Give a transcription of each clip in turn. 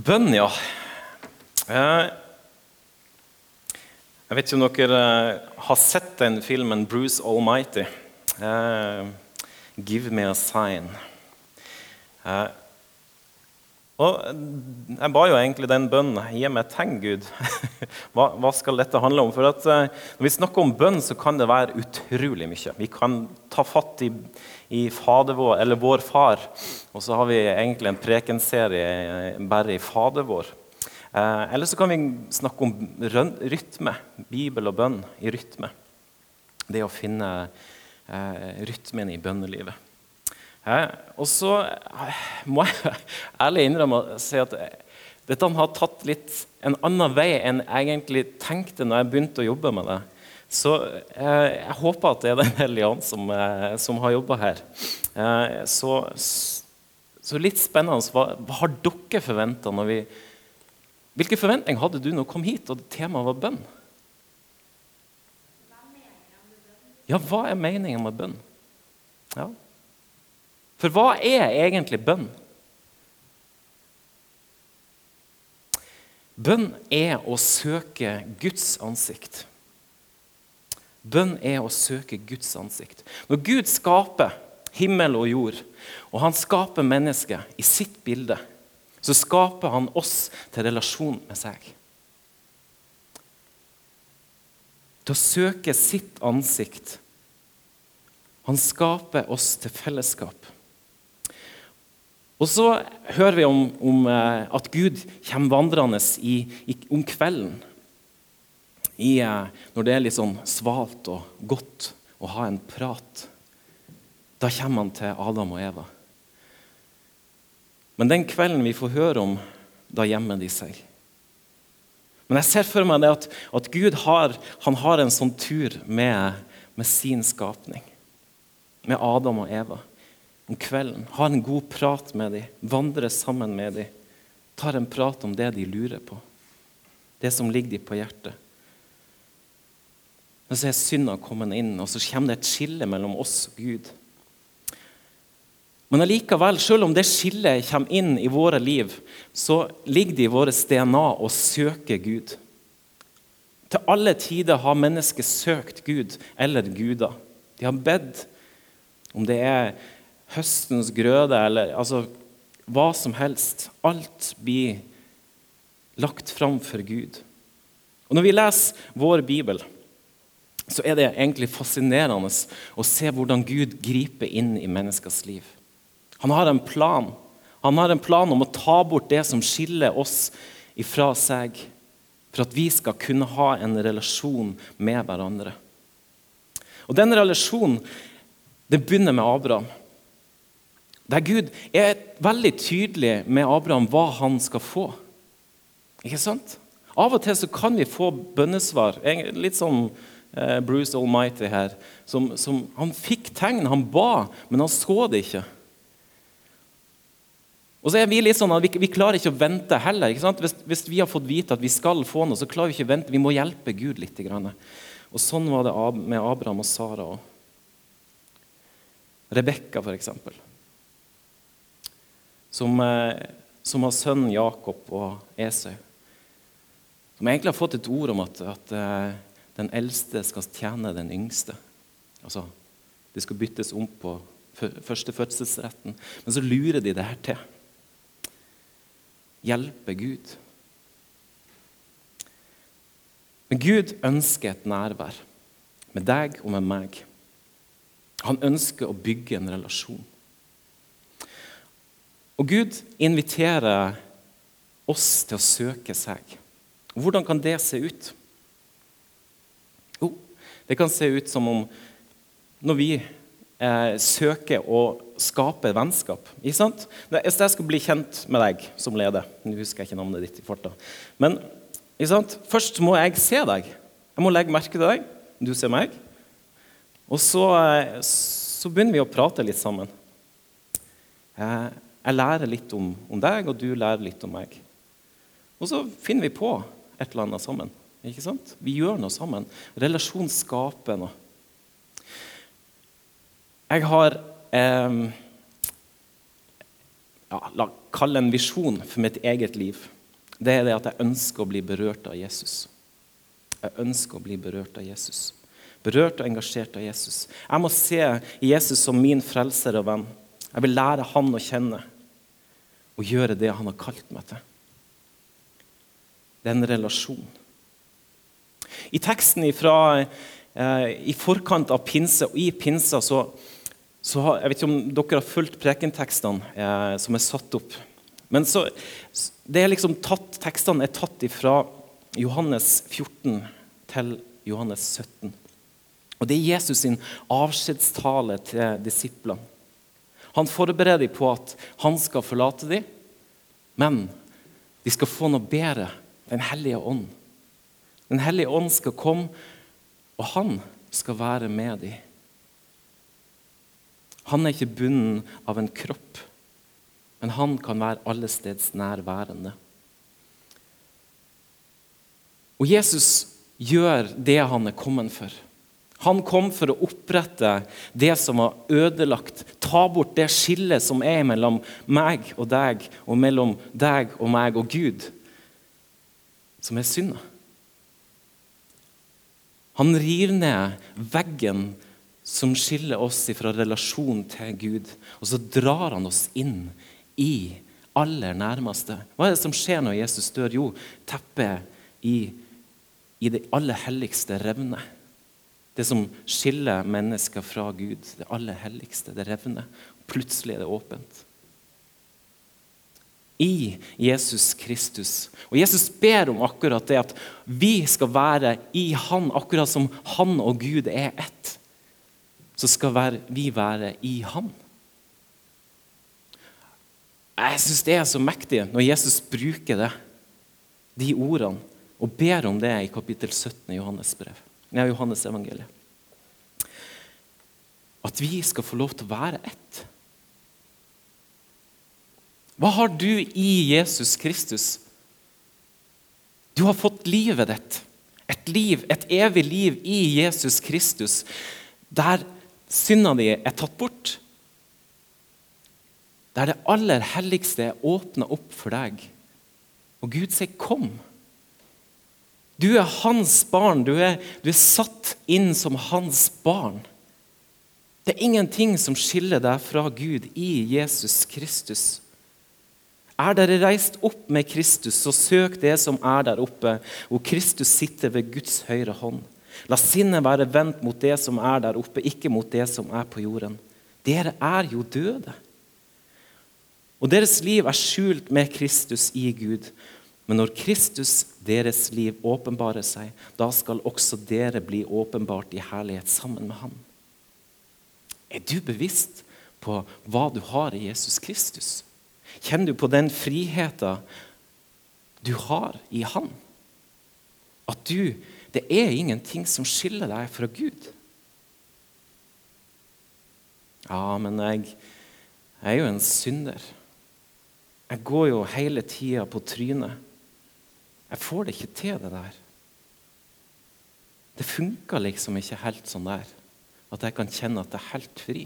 Bønn, ja. Eh, Jeg vet ikke om dere eh, har sett den filmen 'Bruce Almighty'. Eh, 'Give me a sign'. Eh, Og Jeg ba jo egentlig den bønnen 'Gi meg tegn, Gud'. Hva, hva skal dette handle om? For at eh, Når vi snakker om bønn, så kan det være utrolig mye. Vi kan ta fatt i, i Fader vår, eller Vår Far, og så har vi egentlig en prekenserie eh, bare i Fader vår. Eh, eller så kan vi snakke om rytme. Bibel og bønn i rytme. Det å finne eh, rytmen i bønnelivet. Og så eh, må jeg ærlig innrømme å si at eh, dette har tatt litt en annen vei enn jeg egentlig tenkte når jeg begynte å jobbe med det. Så eh, jeg håper at det er Den hellige ånd som, som har jobba her. Så, så litt spennende. Hva, hva har dere forventa når vi Hvilke forventninger hadde du når du kom hit og temaet var bønn? Ja, hva er meningen med bønn? Ja. For hva er egentlig bønn? Bønn er å søke Guds ansikt. Bønn er å søke Guds ansikt. Når Gud skaper himmel og jord, og han skaper mennesket i sitt bilde, så skaper han oss til relasjon med seg. Til å søke sitt ansikt. Han skaper oss til fellesskap. Og så hører vi om, om eh, at Gud kommer vandrende i, i, om kvelden. I, eh, når det er litt sånn svalt og godt å ha en prat. Da kommer han til Adam og Eva. Men den kvelden vi får høre om, da gjemmer de seg. Men jeg ser for meg det at, at Gud har, har en sånn tur med, med sin skapning. Med Adam og Eva om kvelden. Ha en god prat med dem, Vandre sammen med dem. Tar en prat om det de lurer på, det som ligger dem på hjertet. Men så er synda kommet inn, og så kommer det et skille mellom oss og Gud. Men allikevel, selv om det skillet kommer inn i våre liv, så ligger det i våre DNA å søke Gud. Til alle tider har mennesket søkt Gud eller guder. De har bedt om det er høstens grøde eller altså, hva som helst. Alt blir lagt fram for Gud. Og Når vi leser vår bibel, så er det egentlig fascinerende å se hvordan Gud griper inn i menneskers liv. Han har en plan. Han har en plan om å ta bort det som skiller oss ifra seg, for at vi skal kunne ha en relasjon med hverandre. Og Den relasjonen det begynner med Abraham. Der Gud er veldig tydelig med Abraham hva han skal få. Ikke sant? Av og til så kan vi få bønnesvar. Litt sånn eh, Bruce Almighty her. Som, som, han fikk tegn, han ba, men han så det ikke. Og så er Vi litt sånn at vi, vi klarer ikke å vente heller. Hvis, hvis, vi har fått vite at vi skal få noe, så klarer vi ikke å vente. Vi må hjelpe Gud litt. Og Sånn var det med Abraham og Sara òg. Rebekka, f.eks. Som, eh, som har sønnen Jakob og Esau. Som egentlig har fått et ord om at, at eh, den eldste skal tjene den yngste. Altså, Det skal byttes om på førstefødselsretten. Men så lurer de det her til. Hjelpe Gud. Men Gud ønsker et nærvær med deg og med meg. Han ønsker å bygge en relasjon. Og Gud inviterer oss til å søke seg. Hvordan kan det se ut? Jo, det kan se ut som om når vi eh, søker å skape vennskap. Ikke sant? Hvis jeg skulle bli kjent med deg som leder Nå husker jeg ikke navnet ditt i farta. Men ikke sant? først må jeg se deg. Jeg må legge merke til deg. Du ser meg. Og så, eh, så begynner vi å prate litt sammen. Eh, jeg lærer litt om, om, deg, og du lærer litt om meg. Og så finner vi på et eller annet sammen. Ikke sant? Vi gjør noe sammen. Relasjon skaper noe. Jeg har eh, ja, la kalle en visjon for mitt eget liv, det er det at jeg ønsker å bli berørt av Jesus. Jeg ønsker å bli berørt av Jesus. Berørt og engasjert av Jesus. Jeg må se Jesus som min frelser og venn. Jeg vil lære han å kjenne og gjøre det han har kalt meg til. Det er en relasjon. I teksten ifra, eh, i forkant av pinse og i pinsa så, så har, Jeg vet ikke om dere har fulgt prekentekstene eh, som er satt opp. Men så, det er liksom tatt, Tekstene er tatt fra Johannes 14 til Johannes 17. Og Det er Jesus sin avskjedstale til disiplene. Han forbereder dem på at han skal forlate dem, men de skal få noe bedre Den hellige ånd. Den hellige ånd skal komme, og han skal være med dem. Han er ikke bunden av en kropp, men han kan være allesteds nærværende. Og Jesus gjør det han er kommet for. Han kom for å opprette det som var ødelagt, ta bort det skillet som er mellom meg og deg, og mellom deg og meg og Gud, som er synda. Han river ned veggen som skiller oss fra relasjon til Gud, og så drar han oss inn i aller nærmeste. Hva er det som skjer når Jesus dør? Jo, teppet i, i det aller helligste revner. Det som skiller mennesker fra Gud, det aller helligste, det revner. Plutselig er det åpent. I Jesus Kristus. Og Jesus ber om akkurat det at vi skal være i Han, akkurat som Han og Gud er ett. Så skal vi være i Han. Jeg syns det er så mektig når Jesus bruker det, de ordene, og ber om det i kapittel 17 i Johannes brev. Nei, Johannes evangeliet. At vi skal få lov til å være ett. Hva har du i Jesus Kristus? Du har fått livet ditt. Et liv, et evig liv i Jesus Kristus, der synda di er tatt bort. Der det aller helligste er åpna opp for deg. Og Gud sier 'kom'. Du er hans barn. Du er, du er satt inn som hans barn. Det er ingenting som skiller deg fra Gud i Jesus Kristus. Er dere reist opp med Kristus, så søk det som er der oppe, hvor Kristus sitter ved Guds høyre hånd. La sinnet være vendt mot det som er der oppe, ikke mot det som er på jorden. Dere er jo døde. Og deres liv er skjult med Kristus i Gud. Men når Kristus, deres liv, åpenbarer seg, da skal også dere bli åpenbart i herlighet sammen med ham. Er du bevisst på hva du har i Jesus Kristus? Kjenner du på den friheten du har i Han? At du Det er ingenting som skiller deg fra Gud. Ja, men jeg, jeg er jo en synder. Jeg går jo hele tida på trynet. Jeg får det ikke til, det der. Det funker liksom ikke helt sånn der at jeg kan kjenne at jeg er helt fri.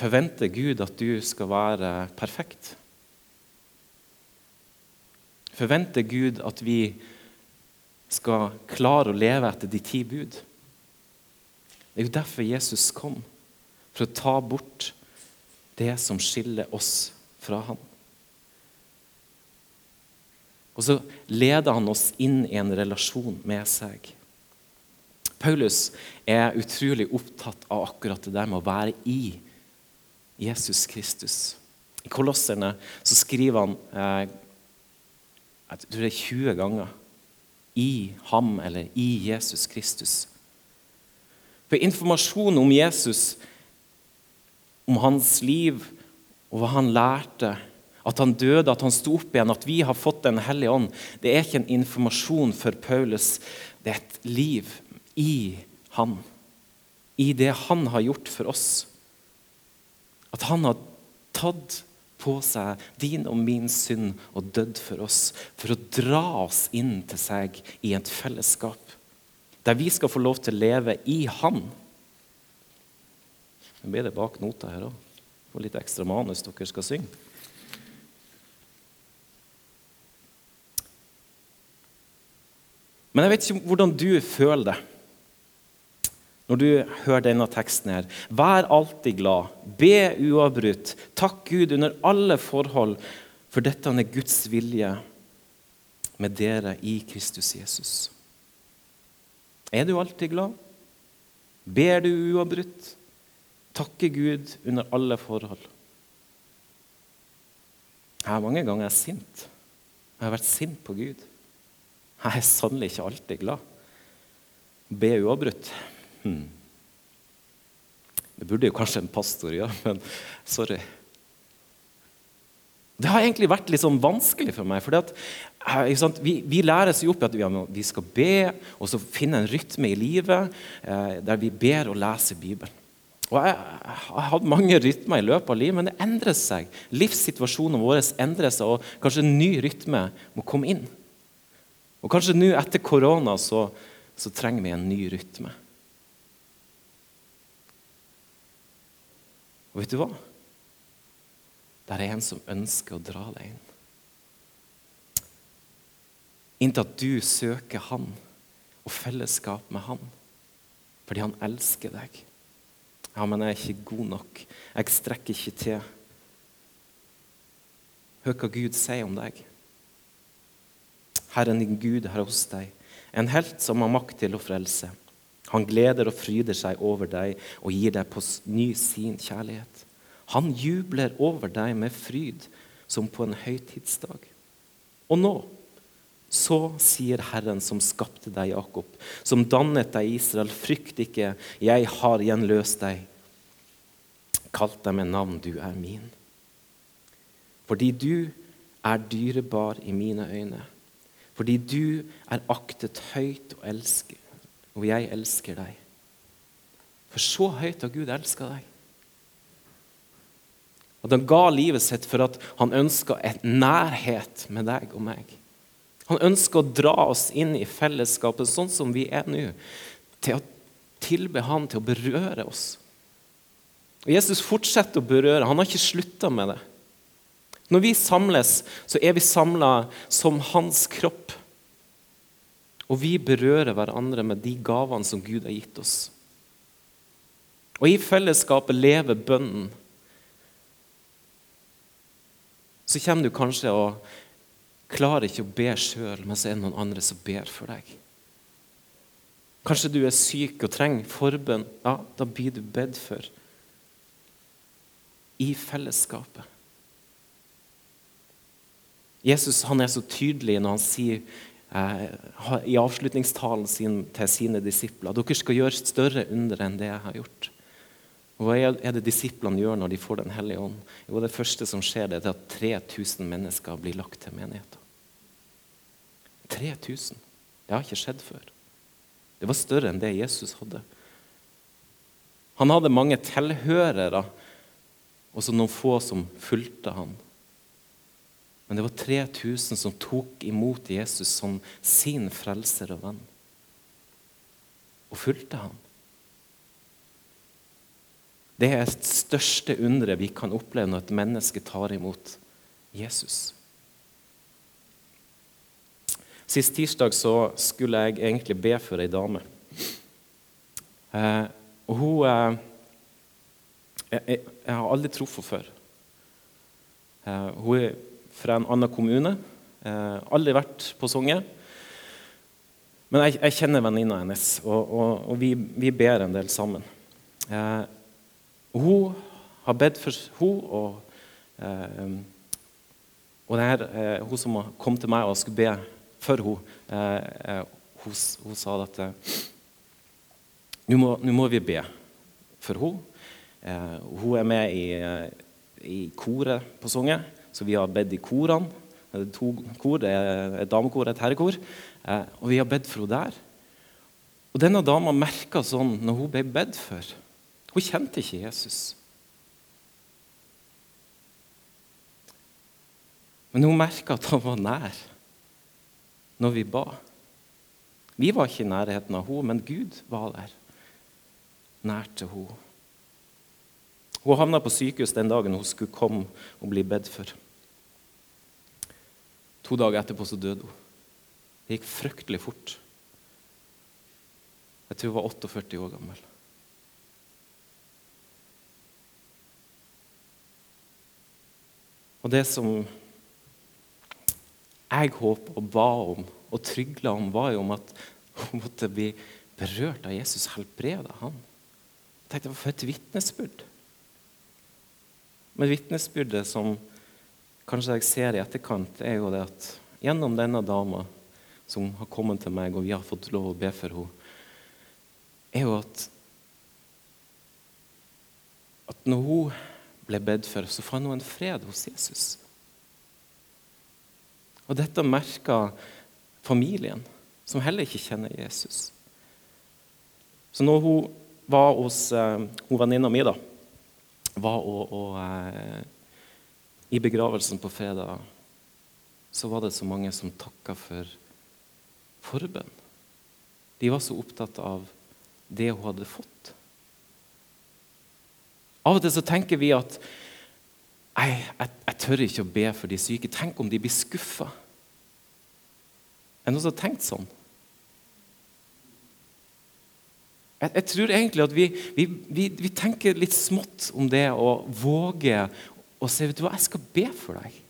Forventer Gud at du skal være perfekt? Forventer Gud at vi skal klare å leve etter de ti bud? Det er jo derfor Jesus kom, for å ta bort det som skiller oss fra ham. Og så leder han oss inn i en relasjon med seg. Paulus er utrolig opptatt av akkurat det der med å være i Jesus Kristus. I Kolosserne så skriver han eh, jeg tror det er 20 ganger i ham eller i Jesus Kristus. For informasjon om Jesus, om hans liv og hva han lærte at han døde, at han sto opp igjen, at vi har fått Den hellige ånd. Det er ikke en informasjon for Paulus. Det er et liv i han. I det han har gjort for oss. At han har tatt på seg din og min synd og dødd for oss. For å dra oss inn til seg i et fellesskap. Der vi skal få lov til å leve i han. Nå blir det bak nota her òg. Og litt ekstra manus dere skal synge. Men jeg vet ikke hvordan du føler det når du hører denne teksten. her. Vær alltid glad, be uavbrutt, takk Gud under alle forhold, for dette er Guds vilje med dere i Kristus Jesus. Er du alltid glad? Ber du uavbrutt? Takker Gud under alle forhold? Jeg har mange ganger vært sint. Jeg har vært sint på Gud. Jeg er sannelig ikke alltid glad. Be uavbrutt. Hmm. Det burde jo kanskje en pastor gjøre, men sorry. Det har egentlig vært litt sånn vanskelig for meg. At, eh, vi, vi, læres jo opp at vi skal be og så finne en rytme i livet eh, der vi ber og leser Bibelen. Og jeg, har hatt mange rytmer i løpet av livet, men det endrer seg. Livssituasjonen vår endrer seg, og kanskje en ny rytme må komme inn. Og kanskje nå etter korona så, så trenger vi en ny rytme. Og vet du hva? Det er en som ønsker å dra deg inn. Inntil at du søker Han og fellesskap med Han. Fordi Han elsker deg. Ja, men jeg er ikke god nok. Jeg strekker ikke til. Hør hva Gud sier om deg. Herren din Gud er hos deg, en helt som har makt til å frelse. Han gleder og fryder seg over deg og gir deg på ny sin kjærlighet. Han jubler over deg med fryd som på en høytidsdag. Og nå, så sier Herren som skapte deg, Jakob, som dannet deg, Israel, frykt ikke, jeg har igjen løst deg. Kalt deg med navn, du er min. Fordi du er dyrebar i mine øyne. Fordi du er aktet høyt og elsker, og jeg elsker deg. For så høyt har Gud elska deg. At han ga livet sitt for at han ønska en nærhet med deg og meg. Han ønsker å dra oss inn i fellesskapet sånn som vi er nå, til å tilbe Han, til å berøre oss. Og Jesus fortsetter å berøre. Han har ikke slutta med det. Når vi samles, så er vi samla som hans kropp. Og vi berører hverandre med de gavene som Gud har gitt oss. Og i fellesskapet lever bønnen. Så kommer du kanskje og klarer ikke å be sjøl, men så er det noen andre som ber for deg. Kanskje du er syk og trenger forbønn. Ja, da blir du bedt for. I fellesskapet. Jesus han er så tydelig når han sier eh, i avslutningstalen sin til sine disipler dere skal gjøre større under enn det jeg har gjort. Og Hva er det disiplene gjør når de får Den hellige ånd? Jo, Det første som skjer, det er at 3000 mennesker blir lagt til menigheten. 3000. Det har ikke skjedd før. Det var større enn det Jesus hadde. Han hadde mange tilhørere, og så noen få som fulgte han. Men det var 3000 som tok imot Jesus som sin frelser og venn. Og fulgte ham. Det er det største underet vi kan oppleve når et menneske tar imot Jesus. Sist tirsdag så skulle jeg egentlig be for ei dame. Eh, og hun eh, jeg, jeg, har aldri truffet henne før. Eh, hun er fra en annen kommune. Eh, aldri vært på Songe. Men jeg, jeg kjenner venninna hennes, og, og, og vi, vi, ber en del sammen. Eh, hun har bedt for hun, og, eh, og her, eh, hun som kom til meg og skulle be for hun, eh, eh, hun, sa at nå må, må, vi be for hun. hun er med i, i koret på Songe. Så vi har bedt i korene. Det er to kor, et damekor og et herrekor. Eh, og vi har bedt for henne der. Og denne dama merka sånn når hun ble bedt for. Hun kjente ikke Jesus. Men hun merka at han var nær når vi ba. Vi var ikke i nærheten av henne, men Gud var der, nær til henne. Hun havna på sykehus den dagen hun skulle komme og bli bedt for. To dager etterpå så døde hun. Det gikk fryktelig fort. Jeg tror hun var 48 år gammel. Og det som jeg håper og ba om og trygla om, var jo om at hun måtte bli berørt av Jesus, helbreda han. Jeg tenkte, For et vitnesbyrd. Men vitnesbyrdet som kanskje jeg ser i etterkant, er jo det at gjennom denne dama som har kommet til meg, og vi har fått lov å be for henne, er jo at at når hun ble bedt for, så fant hun en fred hos Jesus. Og dette merka familien, som heller ikke kjenner Jesus. Så når hun var hos hun venninna mi, da, var og, og i begravelsen på fredag, så var det så mange som takka for forbønn. De var så opptatt av det hun hadde fått. Av og til så tenker vi at jeg, jeg, jeg tør ikke å be for de syke. Tenk om de blir skuffa. Er det noen som har tenkt sånn? Jeg, jeg tror egentlig at vi, vi, vi, vi, tenker litt smått om det å våge å sier vet du hva, jeg skal be for deg.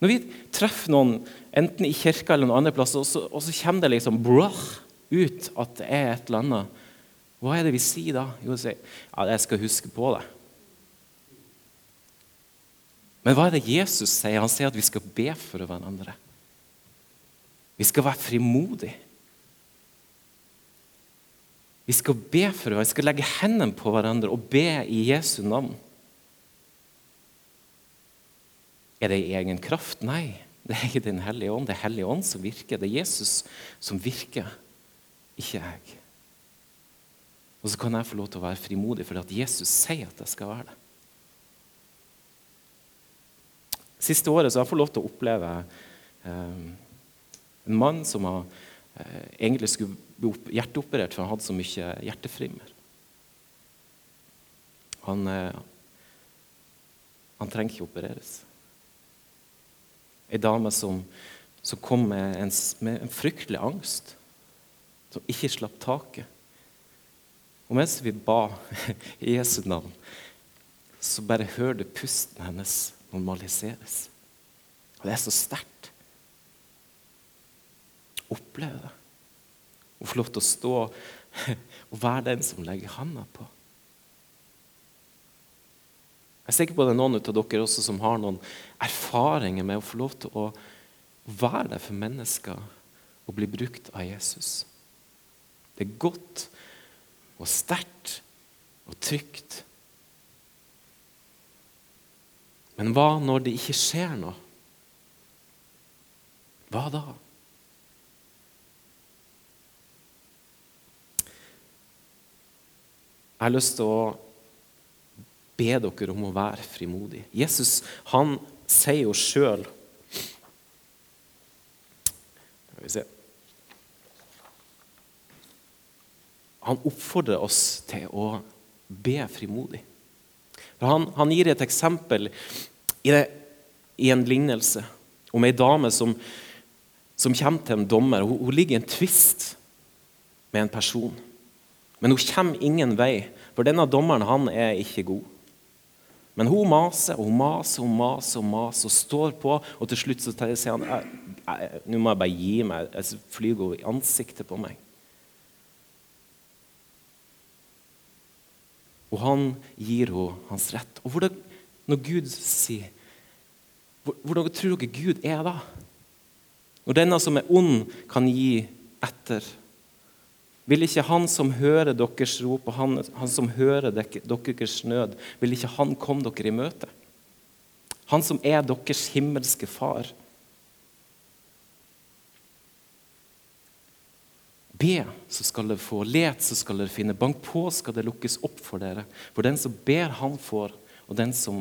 Når vi treffer noen, enten i kirka eller noen andre plasser, og så, og så kommer det liksom brah, ut at det er et eller annet, hva er det vi sier da? Jo, vi sier ja, jeg skal huske på det. Men hva er det Jesus sier? Han sier at vi skal be for hverandre. Vi skal være frimodige. Vi skal be for hverandre, vi skal legge hendene på hverandre og be i Jesu navn. Er det i egen kraft? Nei, det er ikke Den hellige ånd. Det er Hellige ånd som virker. Det er Jesus som virker, ikke jeg. Og så kan jeg få lov til å være frimodig fordi at Jesus sier at jeg skal være det. Siste året så har jeg fått lov til å oppleve eh, en mann som har, eh, egentlig skulle bli hjerteoperert, for han hadde så mye hjerteflimmer. Han, eh, han trenger ikke opereres. Ei dame som, som kom med en, med en, fryktelig angst, som ikke slapp taket. Og mens vi ba i Jesu navn, så bare hører du pusten hennes normaliseres. Og det er så sterkt. Oppleve det. Å få lov til å stå og være den som legger handa på. Jeg er sikker på det er noen av dere også som har noen erfaringer med å få lov til å være der for mennesker og bli brukt av Jesus. Det er godt og sterkt og trygt. Men hva når det ikke skjer noe? Hva da? Jeg har lyst til å be dere om å være frimodige. Jesus han sier jo sjøl Han oppfordrer oss til å be frimodig. Han, han, gir et eksempel i, det, i en lignelse om ei dame som, som, kommer til en dommer. Hun, hun ligger i en tvist med en person. Men hun kommer ingen vei, for denne dommeren han er ikke god. Men hun maser og hun maser og maser og maser og står på, og til slutt så sier han nå må jeg bare gi meg. Jeg flyr hun i ansiktet på meg. Og han gir henne hans rett. Og hvordan, når Gud sier Hvordan tror dere Gud er da? Når denne som er ond, kan gi etter vil ikke han som hører deres rop, og han, han som hører deres nød, vil ikke han komme dere i møte? Han som er deres himmelske far. Be, så skal dere få. Let, så skal dere finne. Bank på, skal det lukkes opp for dere. For den som ber, han får. Og den som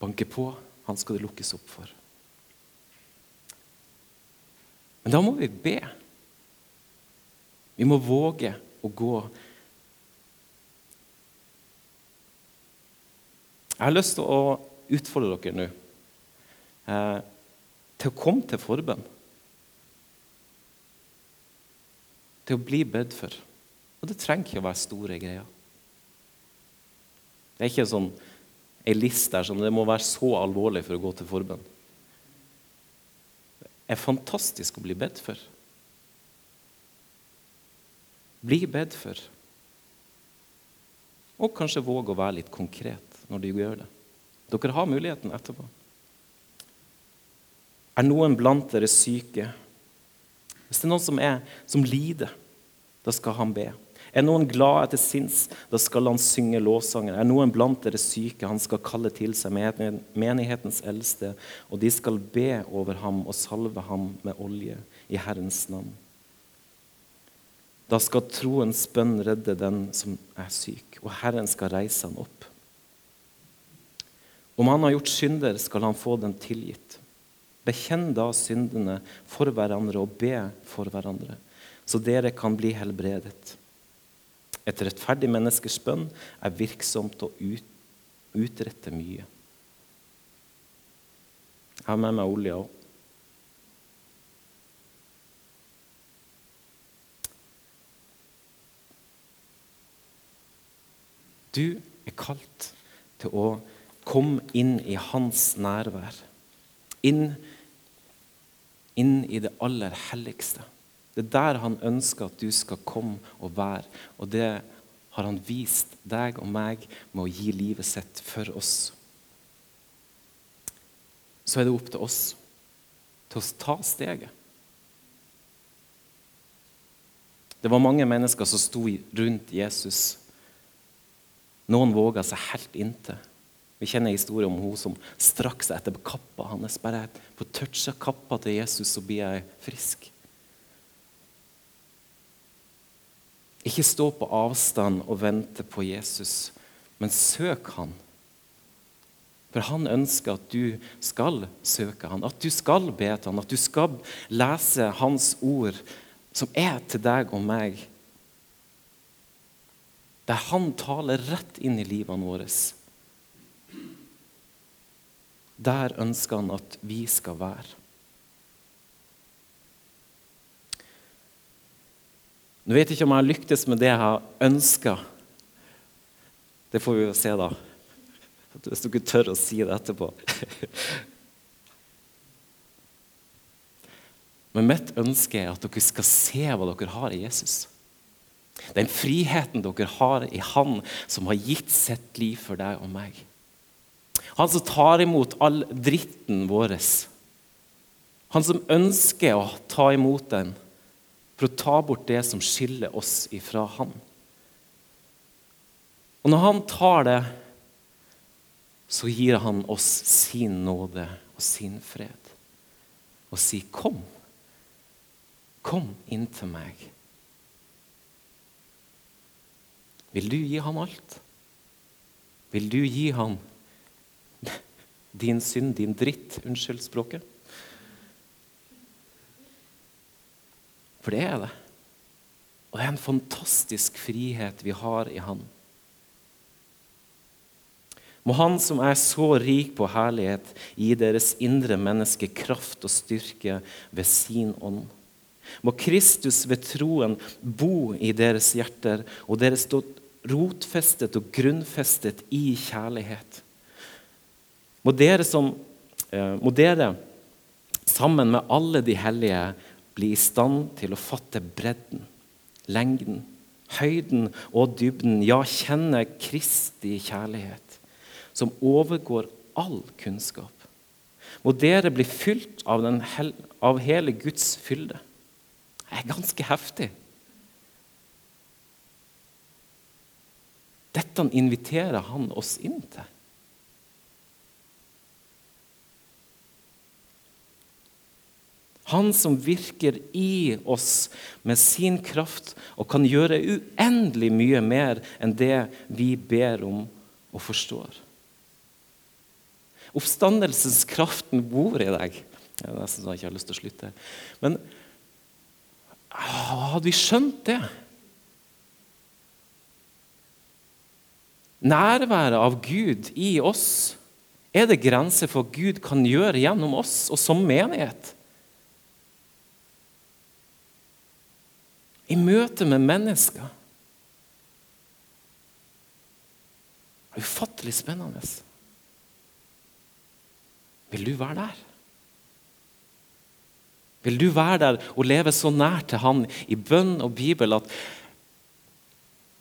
banker på, han skal det lukkes opp for. Men da må vi be. Vi må våge å gå Jeg har lyst til å utfordre dere nå eh, til å komme til forbønn. Til å bli bedt for. Og det trenger ikke å være store greier. Det er ikke sånn ei liste der som det må være så alvorlig for å gå til forbønn. Det er fantastisk å bli bedt for. Bli bedt for. Og kanskje våge å være litt konkret når du gjør det. Dere har muligheten etterpå. Er noen blant dere syke? Hvis det er noen som, er, som lider, da skal han be. Er noen glad etter sinns, da skal han synge lovsanger. Er noen blant dere syke, han skal kalle til seg menighetens eldste, og de skal be over ham og salve ham med olje i Herrens navn. Da skal troens bønn redde den som er syk, og Herren skal reise han opp. Om han har gjort synder, skal han få den tilgitt. Bekjenn da syndene for hverandre og be for hverandre, så dere kan bli helbredet. Et rettferdig menneskers bønn er virksomt og ut, utretter mye. Jeg har med meg olje òg. Du er kalt til å komme inn i hans nærvær. Inn, inn i det aller helligste. Det er der han ønsker at du skal komme og være. Og det har han vist deg og meg med å gi livet sitt for oss. Så er det opp til oss til å ta steget. Det var mange mennesker som sto rundt Jesus noen våga seg helt inntil. Vi kjenner historien om hun som strakk seg etter kappa hans. Bare på toucha kappa til Jesus, så blir jeg frisk. Ikke stå på avstand og vente på Jesus, men søk han. For han ønsker at du skal søke han, at du skal be til han, at du skal lese hans ord, som er til deg og meg der han taler rett inn i livene våre. Der ønsker han at vi skal være. Nå vet jeg ikke om jeg har lyktes med det jeg har ønska. Det får vi jo se, da. Hvis dere tør å si det etterpå. Men mitt ønske er at dere skal se hva dere har i Jesus. Den friheten dere har i Han som har gitt sitt liv for deg og meg. Han som tar imot all dritten vår. Han som ønsker å ta imot den for å ta bort det som skiller oss ifra Han. Og når Han tar det, så gir Han oss sin nåde og sin fred. Og sier, 'Kom. Kom inn til meg.' Vil du gi ham alt? Vil du gi ham din synd, din dritt? Unnskyld språket. For det er det. Og det er en fantastisk frihet vi har i Han. Må Han som er så rik på herlighet, gi deres indre menneske kraft og styrke ved sin ånd. Må Kristus ved troen bo i deres hjerter, og deres rotfestet og grunnfestet i kjærlighet. Må dere, som, eh, må dere sammen med alle de hellige bli i stand til å fatte bredden, lengden, høyden og dybden, ja, kjenne Kristi kjærlighet, som overgår all kunnskap. Må dere bli fylt av, hel, av hele Guds fylde. Det er ganske heftig. Dette inviterer han oss inn til. Han som virker i oss med sin kraft og kan gjøre uendelig mye mer enn det vi ber om og forstår. Oppstandelseskraften bor i deg. Jeg nesten så jeg ikke har lyst til å slutte. Men hadde vi skjønt det nærværet av Gud i oss, er det grenser for hva Gud kan gjøre gjennom oss og som menighet. I møte med mennesker. Ufattelig spennende. Vil du være der? Vil du være der og leve så nær til Han i bønn og Bibel at,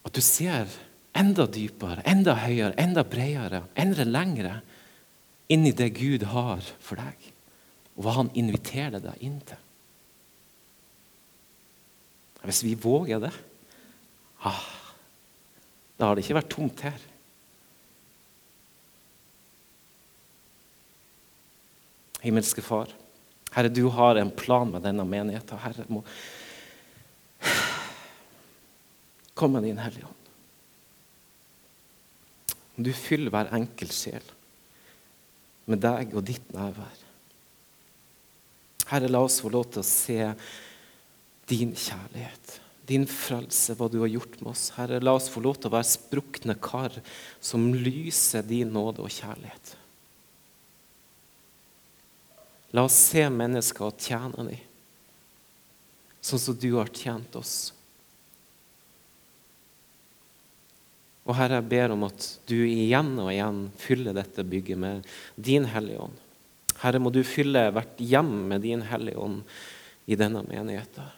at du ser enda dypere, enda høyere, enda bredere, enda lengre inn i det Gud har for deg, og hva Han inviterer deg inn til? Hvis vi våger det, ah, da har det ikke vært tomt her. Himmelske Far, Herre, du har en plan med denne menigheten. Herre, må Kom med din Hellige Ånd. Du fyller hver enkelt sjel med deg og ditt nærvær. Herre, la oss få lov til å se din kjærlighet, din frelse, hva du har gjort med oss. Herre, la oss få lov til å være sprukne kar som lyser din nåde og kjærlighet. La oss se mennesker og tjene dem, sånn som du har tjent oss. Og Herre, jeg ber om at du igjen og igjen fyller dette bygget med din Hellige Ånd. Herre, må du fylle hvert hjem med din Hellige Ånd i denne menigheten.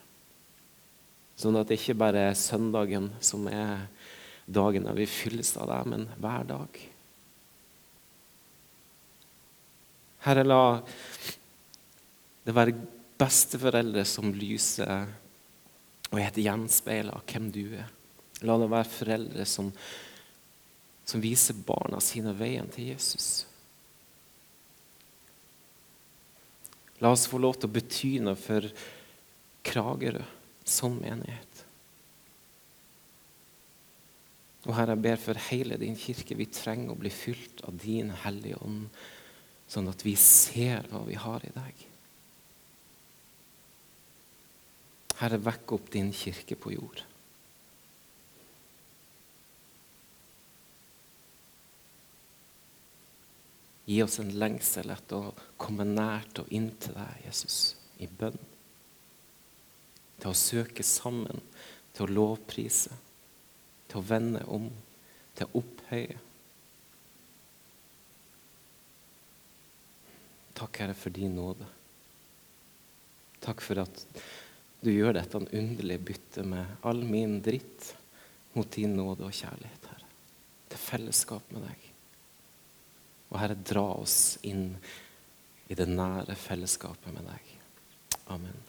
Sånn at det ikke bare er søndagen som er dagen da vi fylles av deg, men hver dag. Herre, la det være besteforeldre som lyser og er et gjenspeil av hvem du er. La det være foreldre som, som viser barna sine veien til Jesus. La oss få lov til å bety noe for Kragerø som menighet. Og Herre, jeg ber for hele din kirke. Vi trenger å bli fylt av din Hellige Ånd, sånn at vi ser hva vi har i deg. Herre, vekk opp din kirke på jord. Gi oss en lengsel etter å komme nært og inn til deg, Jesus, i bønn til å søke sammen, til å lovprise, til å vende om, til å opphøye. Takk, Herre, for din nåde. Takk for at du gjør dette en underlig bytte med all min dritt mot din nåde og kjærlighet, Herre. Til fellesskap med deg. Og Herre, dra oss inn i det nære fellesskapet med deg. Amen.